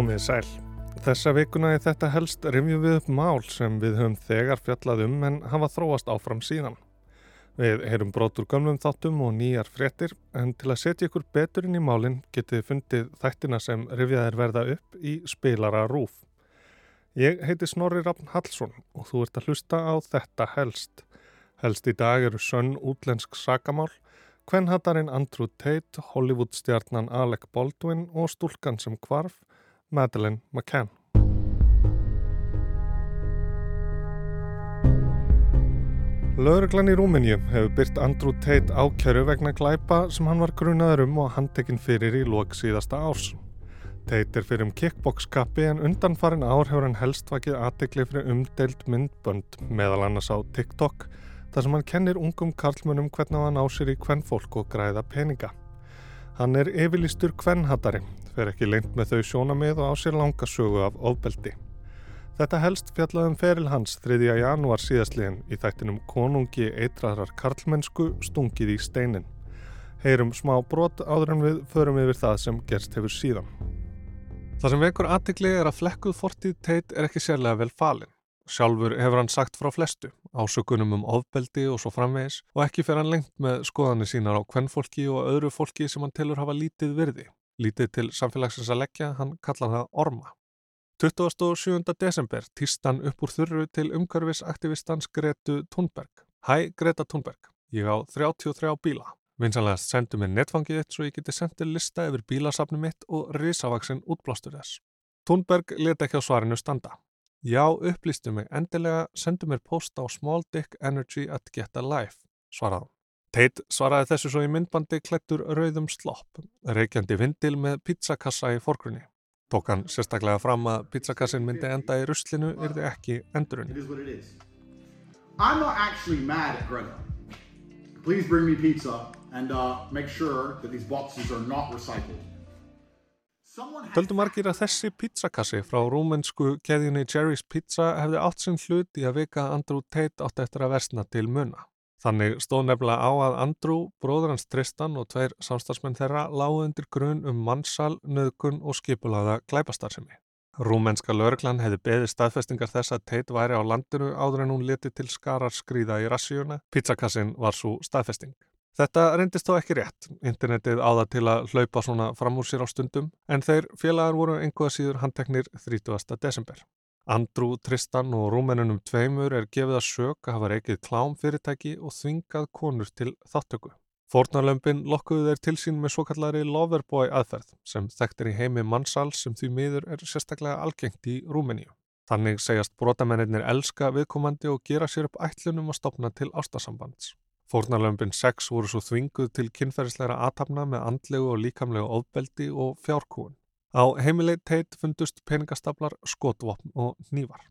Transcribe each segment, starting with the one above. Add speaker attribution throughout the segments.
Speaker 1: Komið sæl. Þessa vikuna í þetta helst rifjum við upp mál sem við höfum þegar fjallað um en hafa þróast áfram síðan. Við heyrum brotur gömlum þáttum og nýjar fréttir en til að setja ykkur betur inn í málinn getið fundið þættina sem rifjaðir verða upp í spilara rúf. Ég heiti Snorri Rafn Hallsson og þú ert að hlusta á þetta helst. Helst í dag eru sönn útlensk sakamál, kvenhattarinn Andrew Tate, Hollywoodstjarnan Alec Baldwin og stúlkan sem kvarf, Madeleine McCann. Lauruglan í Rúmeníu hefur byrt Andrew Tate ákjæru vegna glæpa sem hann var grunaður um og handtekinn fyrir í lók síðasta árs. Tate er fyrir um kickbox-kappi en undanfarin ár hefur hann helst vakið aðtegli fyrir umdeild myndbönd meðal annars á TikTok þar sem hann kennir ungum karlmunum hvernig hann á sér í kvennfólk og græða peninga. Hann er yfirlistur kvennhattari, fer ekki lengt með þau sjónamið og á sér langasögu af ofbeldi. Þetta helst fjallaðum feril hans 3. janúar síðastliðin í þættinum konungi eitraðrar karlmennsku stungið í steinin. Heyrum smá brot áður en við förum yfir það sem gerst hefur síðan. Það sem vekur aðtikli er að flekkuð fortíð teit er ekki sérlega vel falin. Sjálfur hefur hann sagt frá flestu, ásökunum um ofbeldi og svo framvegis og ekki fer hann lengt með skoðanir sínar á kvennfólki og öðru fólki sem hann tilur hafa lítið virði. Lítið til samfélagsins að leggja, hann kallar það orma. 27. desember týst hann upp úr þurru til umhverfisaktivistans Gretu Thunberg. Hæ Greta Thunberg, ég á 33 bíla. Vinsanlegast sendu mér netfangið þitt svo ég geti sendið lista yfir bílasafnum mitt og risavaksinn útblástur þess. Thunberg leti ekki á svarinu standa. Já, upplýstu mig endilega, sendu mér posta á smalldickenergy@getalife, svaraði hann. Teit svaraði þessu svo í myndbandi klættur rauðum slopp, reykjandi vindil með pizzakassa í forgrunni. Tók hann sérstaklega fram að pizzakassin myndi enda í ruslinu yrði ekki endurinn.
Speaker 2: I'm not actually mad at Greta. Please bring me pizza and uh, make sure that these boxes are not recycled.
Speaker 1: Töldu margir að þessi pizzakassi frá rúmensku keðjunni Jerry's Pizza hefði átt sinn hlut í að vika Andrew Tate átt eftir að versna til munna. Þannig stóð nefnilega á að Andrew, bróður hans Tristan og tveir samstagsmenn þeirra lágu undir grunn um mannsal, nöðkun og skipulaða glæpastarsemi. Rúmenska laurglann hefði beðið staðfestingar þess að Tate væri á landinu áður en hún leti til skarar skrýða í rassíuna. Pizzakassin var svo staðfesting. Þetta reyndist þó ekki rétt. Internetið áða til að hlaupa svona fram úr sér á stundum en þeir félagar voru einhverja síður handteknir 30. desember. Andrew, Tristan og rúmenunum tveimur er gefið að sök að hafa reykið klám fyrirtæki og þvingað konur til þáttöku. Fornarlömpin lokkuðu þeir til sín með svo kallari Loverboy aðferð sem þekktir í heimi mannsals sem því miður er sérstaklega algengt í Rúmeníu. Þannig segjast brotamennir elska viðkomandi og gera sér upp ætlunum að stopna til ástasambands. Fornarlömpin 6 voru svo þvinguð til kynferðisleira aðtapna með andlegu og líkamlegu ofbeldi og fjárkúun. Á heimilið teit fundust peningastaplar, skotvopn og nývar.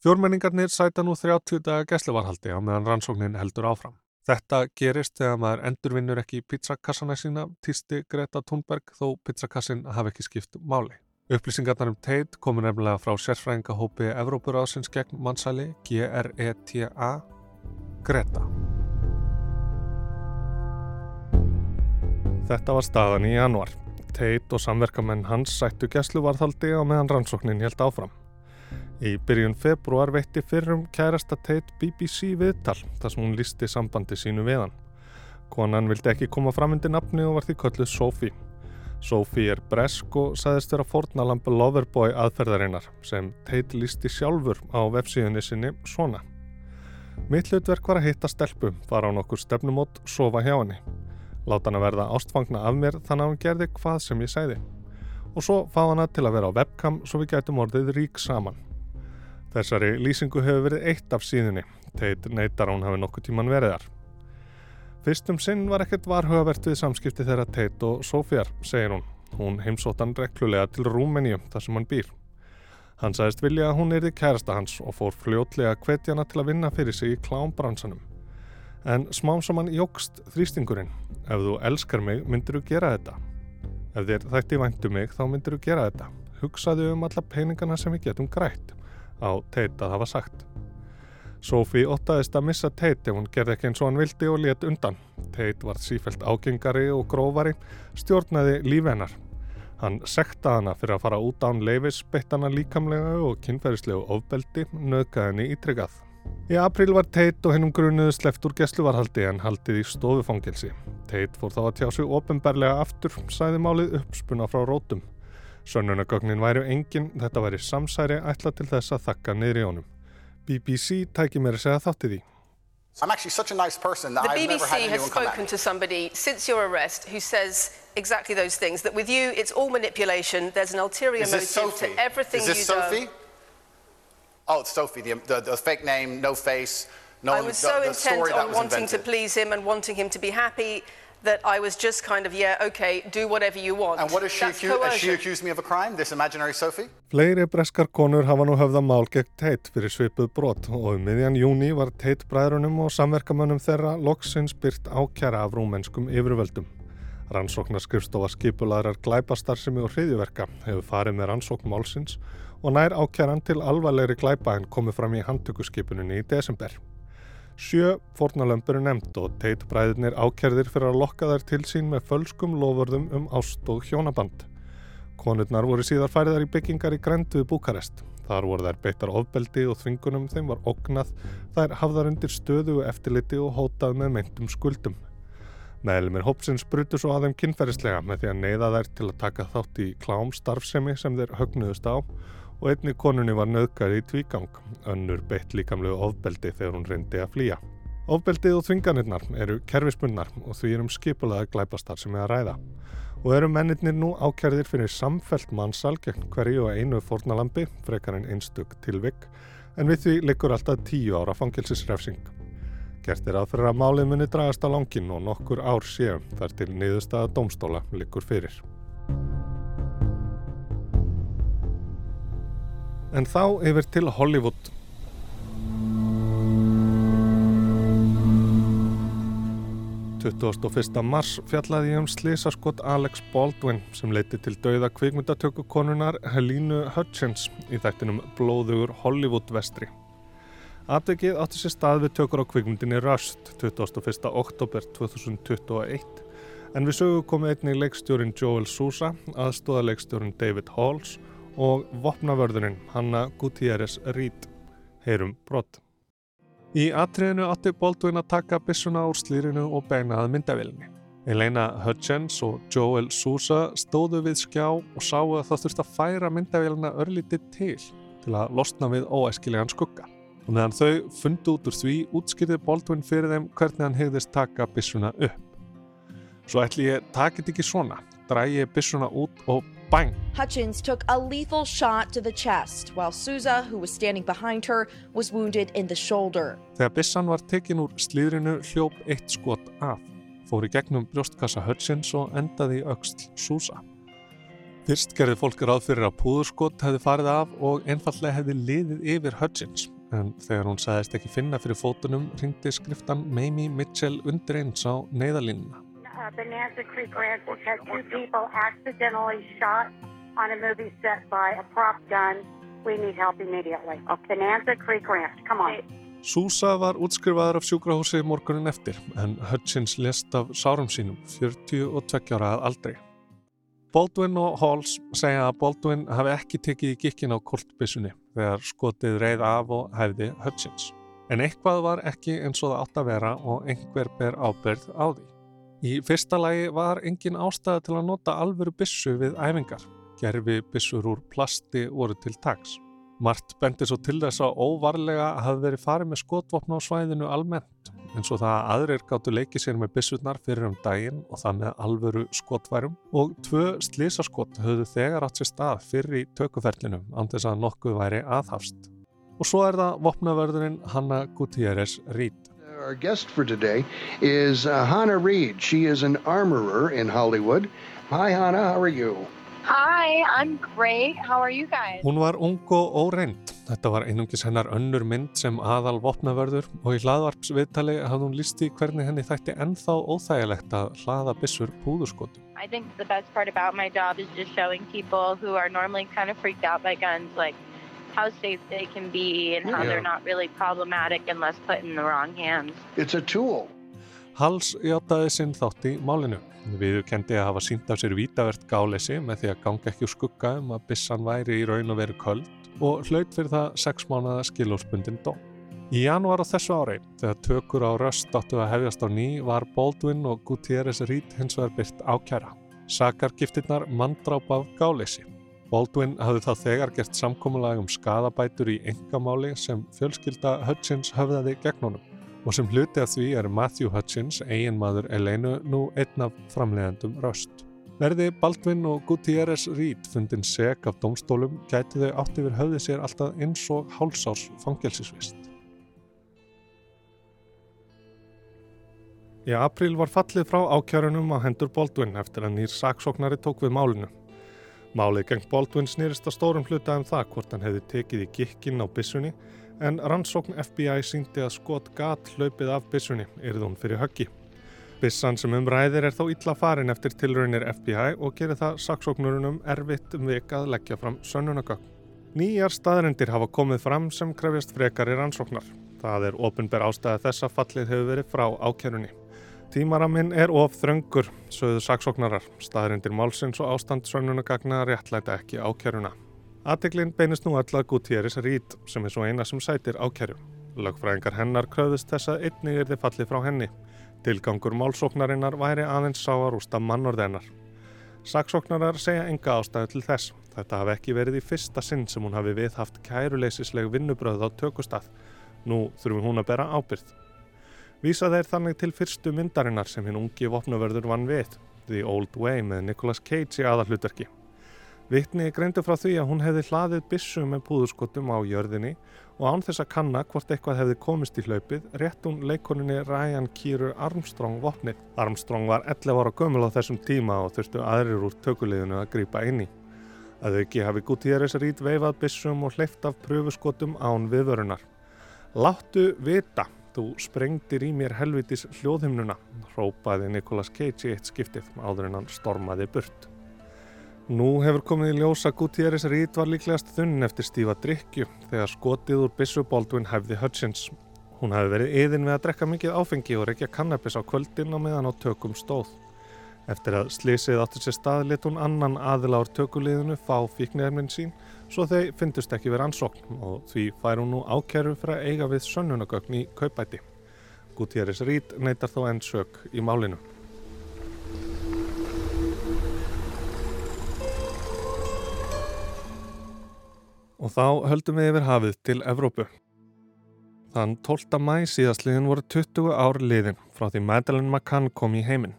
Speaker 1: Fjórmenningarnir sæta nú 30 daga gæslevarhaldi á meðan rannsóknin heldur áfram. Þetta gerist þegar maður endurvinnur ekki pizzakassana sína, týsti Greta Thunberg þó pizzakassin hafi ekki skipt máli. Upplýsingarnar um teit komu nefnilega frá sérfræðingahópi Evrópuráðsins gegn mannsæli GRETA Greta. Þetta var staðan í januar. Tate og samverkamenn hans sættu gæsluvarðhaldi á meðan rannsóknin held áfram. Í byrjun februar veitti fyrrum kærasta Tate BBC viðtal þar sem hún listi sambandi sínu við hann. Konan vildi ekki koma fram undir nafni og var því kölluð Sophie. Sophie er bresk og sagðist vera fornalamp Loverboy aðferðarinnar sem Tate listi sjálfur á vefsíðunni sinni svona. Mitt hlutverk var að hitta stelpu, fara á nokkur stefnumót, sofa hjá henni. Láta hann að verða ástfangna af mér þannig að hann gerði hvað sem ég sæði. Og svo fá hann að til að vera á webcam svo við gætum orðið rík saman. Þessari lýsingu hefur verið eitt af síðunni. Teit neytar hún hafi nokkuð tíman verið þar. Fyrstum sinn var ekkert varhugavert við samskipti þeirra Teit og Sofjar, segir hún. Hún heimsóttan reklulega til Rúmeníu þar sem hann býr. Hann sagðist vilja að hún erði kærasta hans og fór fljótlega hvetjana til að vinna fyrir sig í klámbransanum. En smám saman jógst þrýstingurinn. Ef þú elskar mig, myndir þú gera þetta. Ef þér þætti væntu mig, þá myndir þú gera þetta. Hugsaðu um alla peningana sem við getum grætt. Á teit að hafa sagt. Sophie óttaðist að missa teit ef hún gerði ekki eins og hann vildi og let undan. Teit var sífælt ágengari og grófari, stjórnaði lífennar. Hann sekta hana fyrir að fara út án leifis, beitt hana líkamlega og kynferðislegu ofbeldi, nöðgæði henni ítryggað. Í april var Tate og hennum grunuðu sleft úr gesluvarhaldi en haldið í stofufangilsi. Tate fór þá að tjá sig ofinberlega aftur, sæði málið uppspuna frá rótum. Sönnunagögnin væri engin, þetta væri samsæri ætla til þess að þakka niður í honum. BBC tæki mér að segja þáttið í.
Speaker 2: I'm actually such a nice person that
Speaker 3: The
Speaker 2: I've never had
Speaker 3: BBC has
Speaker 2: anyone come at
Speaker 3: spoken
Speaker 2: me.
Speaker 3: to somebody since your arrest who says exactly those things. That with you, it's all manipulation. There's an ulterior motive
Speaker 2: Sophie?
Speaker 3: to everything
Speaker 2: Is this
Speaker 3: you
Speaker 2: Sophie?
Speaker 3: do.
Speaker 2: Oh, it's Sophie, the, the, the fake name, no face. No
Speaker 3: I
Speaker 2: one,
Speaker 3: was
Speaker 2: the,
Speaker 3: so
Speaker 2: the
Speaker 3: intent
Speaker 2: story that
Speaker 3: on
Speaker 2: was
Speaker 3: wanting to
Speaker 2: invented.
Speaker 3: please him and wanting him to be happy that I was just kind of, yeah, okay, do whatever you want.
Speaker 2: And what has she,
Speaker 3: That's
Speaker 2: accused, has she accused me of a crime, this imaginary Sophie?
Speaker 1: Fleiri breskar konur hafa nú höfða mál gegn Tate fyrir svipuð brot og um miðjan júni var Tate bræðrunum og samverkamönnum þeirra loksins byrt ákjara af rúmenskum yfirvöldum. Rannsóknarskrifstofa skipularar glæpastarsimi og hriðjuverka hefur farið með rannsókn málsins og nær ákjaran til alvarlegri glæpa en komið fram í handtökuskipuninni í desember. Sjö fórnalömpur er nefnd og Tate bræðirnir ákjærðir fyrir að lokka þær til sín með fölskum lofurðum um ást og hjónaband. Konurnar voru síðar færiðar í byggingar í grænd við Búkarest. Þar voru þær beittar ofbeldi og þvingunum þeim var ógnað, þær hafðar undir stöðu eftirliti og hótað með meintum skuldum. Meðlumir hópsins brutu svo að þeim kynferðislega með því að neyða þær til að taka þátt í klám starfsemi sem þeir högnuðust á og einni konunni var nöðgæði í tvígang, önnur beitt líkamlegu ofbeldi þegar hún reyndi að flýja. Ofbeldið og þvinganirnar eru kerfispunnar og því erum skipulaði glæpastar sem er að ræða og eru mennirnir nú ákjærðir fyrir samfelt mannsal gegn hverju og einu fórnalambi, frekar en einstök tilvik, en við því liggur alltaf tíu ára fangilsisrefsing. Gert er að að málið muni dragast á langin og nokkur ár séum þar til niðurstaða domstóla liggur fyrir. En þá yfir til Hollywood. ...21. mars fjallaði ég um slisaskott Alex Baldwin sem leiti til dauða kvikmyndatökukonunar Helínu Hutchins í þættinum Blóðugur Hollywood-vestri. Afdegið átti sér stað við tökur á kvikmyndinni Rust 21. oktober 2021 en við sögu komið einnig leikstjórin Joel Sousa, aðstóða leikstjórin David Halls og vopnavörðurinn Hanna Gutierrez Reed. Heyrum brott. Í atriðinu átti Baldwin að taka byssuna úr slýrinu og beina að myndavillinni. Elena Hutchins og Joel Sousa stóðu við skjá og sáu að það þurfti að færa myndavillina örlítið til til að losna við óæskilegan skugga. Og meðan þau fundu út úr því útskýrði Baldwin fyrir þeim hvernig hann hegðist taka byssuna upp. Svo ætli ég takit ekki svona, drægi byssuna út og bang!
Speaker 4: Hutchins took a lethal shot to the chest, while Souza, who was standing behind her, was wounded in the shoulder.
Speaker 1: Þegar byssan var tekin úr slíðrinu hljóp eitt skot af, fór í gegnum brjóstkassa Hutchins og endaði í öxl Sousa. Fyrst gerði fólk ráð fyrir að púðurskot hefði farið af og einfallega hefði liðið yfir Hutchins, en þegar hún sagðist ekki finna fyrir fótunum ringdi skriftan Mamie Mitchell undir eins á neyðalínuna.
Speaker 5: uh, Bonanza Creek Ranch had two people accidentally shot on a movie set by a prop gun. We need help immediately. Bonanza Creek Ranch, come on.
Speaker 1: Sousa var útskrifaður af sjúkrahúsi morgunin eftir, en Hutchins lest af sárum sínum 42 ára að aldrei. Baldwin og Halls segja að Baldwin hafi ekki tekið í gikkin á koltbissunni þegar skotið reið af og hæfði Hutchins. En eitthvað var ekki eins og það átt að vera og einhver ber ábyrð á því. Í fyrsta lagi var engin ástæða til að nota alvöru bissu við æfingar. Gerfi bissur úr plasti voru til taks. Mart bendi svo til þess að óvarlega hafi verið farið með skotvopna á svæðinu almennt, eins og það að aðrir gáttu leikið sér með byssurnar fyrir um daginn og það með alvöru skotværum og tvö slísaskott höfðu þegar átt sér stað fyrir í tökuferlinum án þess að nokkuð væri aðhafst. Og svo er það vopnavörðurinn Hanna Gutierrez Reed.
Speaker 6: Our guest for today is uh, Hannah Reed. She is an armorer in Hollywood. Hi, Hannah. How are you?
Speaker 7: Hi, I'm great. How are you guys?
Speaker 1: Hún var ung og óreind. Þetta var einungis hennar önnur mynd sem aðal vopnavörður og í hlaðvarpsviðtali hafði hún lísti hvernig henni þætti ennþá óþægilegt að hlaða byssur púðurskotum.
Speaker 7: I think the best part about my job is just showing people who are normally kind of freaked out by guns, like how safe they can be and how
Speaker 6: Yeah.
Speaker 7: they're not really problematic unless put in the wrong hands.
Speaker 6: It's a tool.
Speaker 1: Hals játaði sinn þátt í málinu. Viður kendi að hafa sínt af sér vítavert gáleysi með því að ganga ekki úr skugga um að bissan væri í raun og veru köld og hlaut fyrir það sex mánuða skilósbundin dóm. Í janúar á þessu ári, þegar tökur á röst áttu að hefjast á ný, var Baldwin og Gutierrez Reed hins vegar byrt ákjæra. Sakargiftirnar manndráp af gáleysi. Baldwin hafði þá þegar gert samkómulag um skadabætur í engamáli sem fjölskylda Hutchins höfðaði gegn honum og sem hluti af því er Matthew Hutchins, eiginmaður Eleinu, nú einn af framleiðandum röst. Verði Baldwin og Gutierrez Reed fundin seg af domstólum gæti þau átt yfir höfði sér alltaf eins og hálsárs fangelsisvist. Í april var fallið frá ákjörunum á hendur Baldwin eftir að nýr saksóknari tók við málinu. Málið gegn Baldwin snýrist að stórum hluta um það hvort hann hefði tekið í gikkinn á bissunni en rannsókn FBI síndi að skot gat hlaupið af bissunni, hún fyrir höggi. Bissan sem umræðir er þó illa farin eftir tilraunir FBI og gerir það saksóknurunum erfitt um vik að leggja fram sönnunagögg. Nýjar staðrendir hafa komið fram sem krefjast frekari rannsóknar. Það er ofinber ástæði þess að fallið hefur verið frá ákjörunni. Tímaraminn er of þröngur, sögðu saksóknarar, staðrindir málsins og ástand sönnunagagna réttlæta ekki ákjöruna. Ateglinn beinist nú allar Gutierrez Reed sem er svo eina sem sætir ákjörju. Lögfræðingar hennar kröðust þess að einnig er þið fallið frá henni. Tilgangur málsóknarinnar væri aðeins sá að rústa mannorðennar. Saksóknarar segja enga ástæðu til þess. Þetta hafi ekki verið í fyrsta sinn sem hún hafi viðhaft kæruleysisleg vinnubröð á tökustað. Nú þurfum hún að bera ábyrð. Vísa þeir þannig til fyrstu myndarinnar sem hinn ungi vopnavörður vann við, The Old Way með Nicolas Cage í aðallutverki. Vittni greindu frá því að hún hefði hlaðið bissu með púðurskotum á jörðinni og án þess að kanna hvort eitthvað hefði komist í hlaupið rétt hún leikoninni Ryan Kýru Armstrong vopnið. Armstrong var 11 ára gömul á þessum tíma og þurftu aðrir úr tökuleginu að grýpa inn í. Að auki hafi Gutierrez Reed veifað bissum og hleyft af pröfuskotum án viðvörunar. Láttu vita Þú sprengdir í mér helvitis hljóðhimnuna, rópaði Nicolas Cage í eitt skiptið áður en hann stormaði burt. Nú hefur komið í ljósa Gutierrez Reed var líklegast þunn eftir stífa drikju þegar skotið úr Bissu Baldwin hefði Hutchins. Hún hefði verið yðin við að drekka mikið áfengi og reykja kannabis á kvöldin og meðan á tökum stóð. Eftir að slísið áttur sér stað lit hún annan aðila ár tökuliðinu fá fíknirminn sín svo þeir fyndust ekki við rannsókn og því fær hún nú ákjæru fyrir að eiga við sönnunagögn í kaupæti. Gutierrez Reed neytar þó enn sök í málinu. Og þá höldum við yfir hafið til Evrópu. Þann 12. mæ síðastliðin voru 20 ár liðin frá því Madeleine McCann kom í heiminn.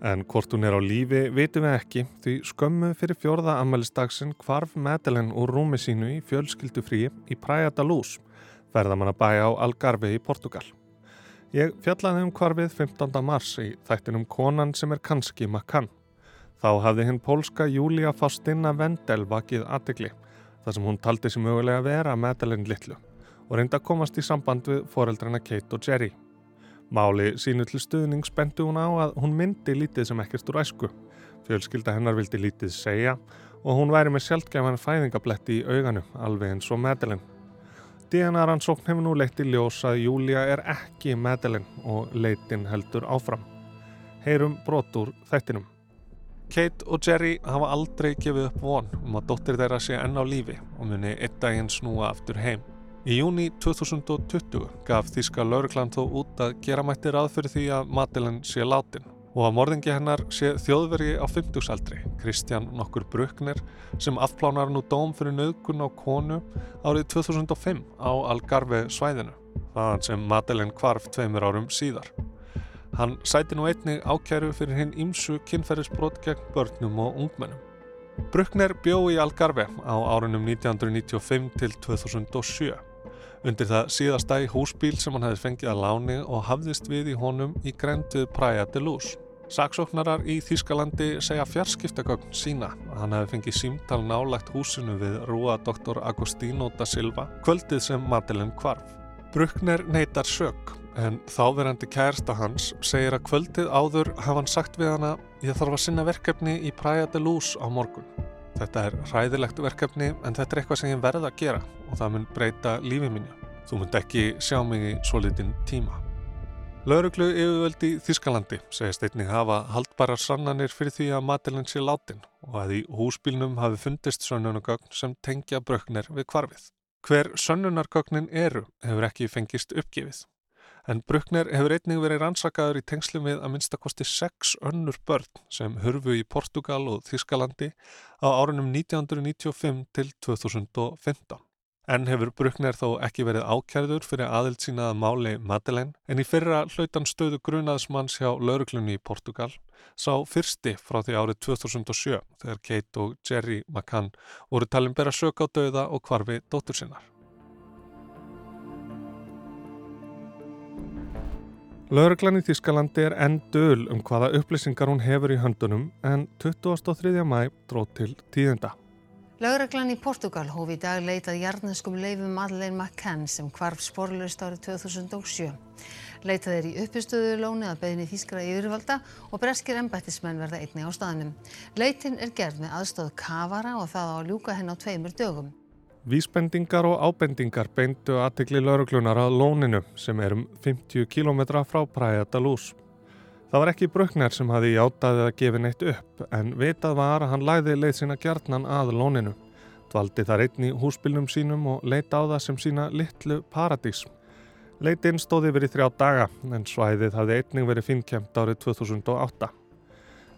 Speaker 1: En hvort hún er á lífi veitum við ekki því skömmu fyrir fjórða ammælistagsinn kvarf Madeleine úr rúmi sínu í fjölskyldufríi í Praia da Luz, verðamann að bæja á Algarve í Portugal. Ég fjallaði um kvarfið 15. mars í þættinum konan sem er kannski makkann. Þá hafði hinn pólska Júlia Faustina Vendel vakið aðtegli þar sem hún taldi sem mögulega vera Madeleine Littlu og reynda að komast í samband við foreldrana Kate og Jerry. Máli sínu til stuðning spendu hún á að hún myndi lítið sem ekkert úr æsku. Fjölskylda hennar vildi lítið segja og hún væri með sjálfgefan fæðingabletti í auganu, alveg eins og Madeleine. DNA-rannsókn hefur nú leitt í ljós að Júlia er ekki Madeleine og leitin heldur áfram. Heyrum brot úr þættinum. Kate og Jerry hafa aldrei gefið upp von um að dóttir þeirra sé enn á lífi og muni eitt daginn snúa aftur heim. Í júni 2020 gaf Þíska lauruglan þó út að gera mætti ráð fyrir því að Madeleine sé látin og að morðingi hennar sé þjóðveri á 50-saldri, Kristján nokkur Bruckner, sem afplánar nú dóm fyrir nöðgun á konu árið 2005 á Algarve svæðinu, þaðan sem Madeleine kvarf tveimur árum síðar. Hann sæti nú einnig ákjæru fyrir hinn ímsu kynferðisbrot gegn börnum og ungmennum. Bruckner bjó í Algarve á árunum 1995 til 2007. Undir það síðasta í húsbíl sem hann hefði fengið að láni og hafðist við í honum í grendið Praia de Luz. Saksóknarar í Þýskalandi segja fjarskiptagögn sína að hann hefði fengið símtal nálagt húsinu við Rúa Dr. Agostino da Silva kvöldið sem Madeleine kvarf. Bruckner neytar sök en þáverandi kærsta hans segir að kvöldið áður hafa hann sagt við hana ég þarf að sinna verkefni í Praia de Luz á morgun. Þetta er hræðilegt verkefni en þetta er eitthvað sem ég verða að gera og það mun breyta lífið mínu. Þú munt ekki sjá mig í svo litin tíma. Lauruglu yfirvöldi Þískalandi segist einnig hafa haldbara sannanir fyrir því að Madeleine sé látin og að í húsbílnum hafi fundist sönnunagögn sem tengja bröknir við kvarfið. Hver sönnunargögnin eru hefur ekki fengist uppgifið. En Bruckner hefur einnig verið rannsakaður í tengslum við að minnstakosti sex önnur börn sem hurfu í Portugal og Þískalandi á árunum 1995 til 2015. En hefur Bruckner þó ekki verið ákjærður fyrir aðild sínaða máli Madeleine en í fyrra hlautan stöðu grunaðsmanns hjá lauruglunni í Portugal sá fyrsti frá því árið 2007 þegar Kate og Jerry McCann voru talin bera sök á döða og kvarfi dóttur sinnar. Lauruglan í Þískalandi er enn döl um hvaða upplýsingar hún hefur í höndunum en 23. mæ dróð til tíðenda.
Speaker 8: Lauraglan í Portugal hóf í dag leitað jarnaskum leifum Madeleine McCann sem kvarf sporlaust árið 2007. Leitað er í uppistöðu lóni að beðinni þýskara yfirvalda og breskir embættismenn verða einni á staðnum. Leitin er gerð með aðstóð kavara og það á ljúka henn á tveimur dögum.
Speaker 1: Vísbendingar og ábendingar beindu aðtikli lauruglunar að lóninu sem er um 50 km frá Praia da Luz. Það var ekki Bruckner sem hafi játaðið að gefa neitt upp en vitað var að hann læði leið sína gjarnan að lóninu. Dvaldi þar einn í húsbylnum sínum og leita á það sem sína litlu paradís. Leitinn stóði verið þrjá daga en svæðið hafði einning verið finnkjæmt árið 2008.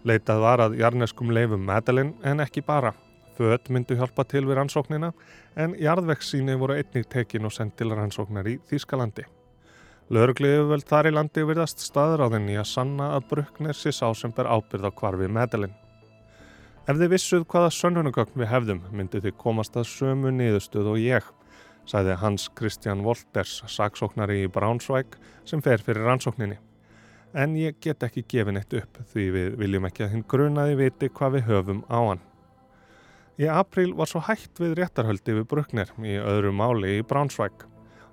Speaker 1: Leitað var að jarneskum leifum Madeleine en ekki bara. Född myndu hjálpa til við rannsóknina en jarðvegssíni voru einnig tekin og sendt til rannsóknar í Þýskalandi. Lörgliðu vel þar í landi virðast staðráðin í að sanna að Bruckner sé sá sem ber ábyrð á kvarfi Medellin. Ef þið vissuð hvaða sönnunugögn við hefðum myndið þið komast að sömu niðurstöð og ég, sæði Hans Christian Wolters, saksóknari í Braunschweig sem fer fyrir rannsókninni. En ég get ekki gefin eitt upp því við viljum ekki að hinn grunaði viti hvað við höfum á hann. Í april var svo hægt við réttarhöldi við Bruckner í öðru máli í Braunschweig.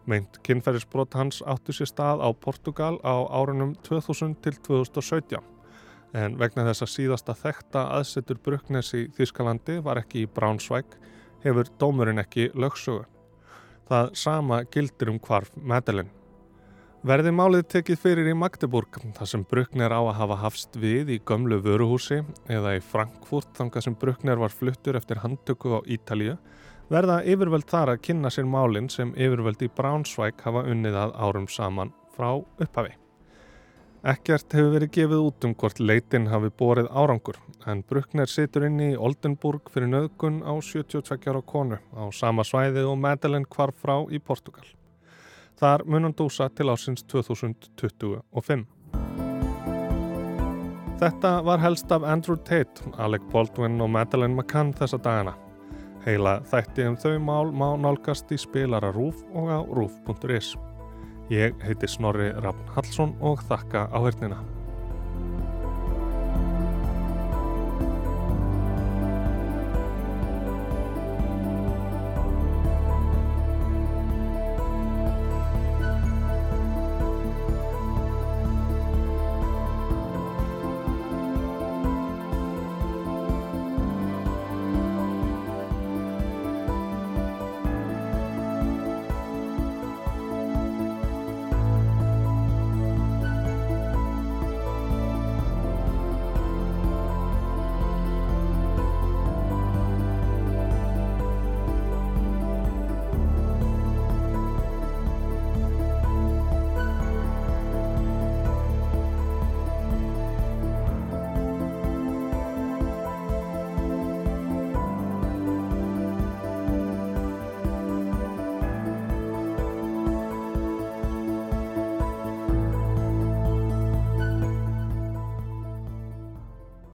Speaker 1: Meint kynferðisbrot hans áttu sér stað á Portugal á árunum 2000 til 2017 en vegna þess að síðasta þekta aðsetur Brucknes í Þískalandi var ekki í Braunschweig hefur dómurinn ekki lögsugu. Það sama gildir um hvarf Medellin. Verði málið tekið fyrir í Magdeburg þar sem Bruckner á að hafa hafst við í gömlu vöruhúsi eða í Frankfurt þanga sem Bruckner var fluttur eftir handtöku á Ítalíu verða yfirvöld þar að kynna sér málinn sem yfirvöld í Braunschweig hafa unnið að árum saman frá upphafi. Ekkert hefur verið gefið út um hvort leitin hafi borið árangur en Bruckner situr inn í Oldenburg fyrir nöðgun á 72 ára konu á sama svæði og Madeleine kvarf frá í Portugal. Þar munan dósa til ásins 2025. Þetta var helst af Andrew Tate, Alec Baldwin og Madeleine McCann þessa dagana. Heila þætti um þau mál má nálgast í spilara RÚF og á RÚF.is. Ég heiti Snorri Rafn Hallsson og þakka áhörnina.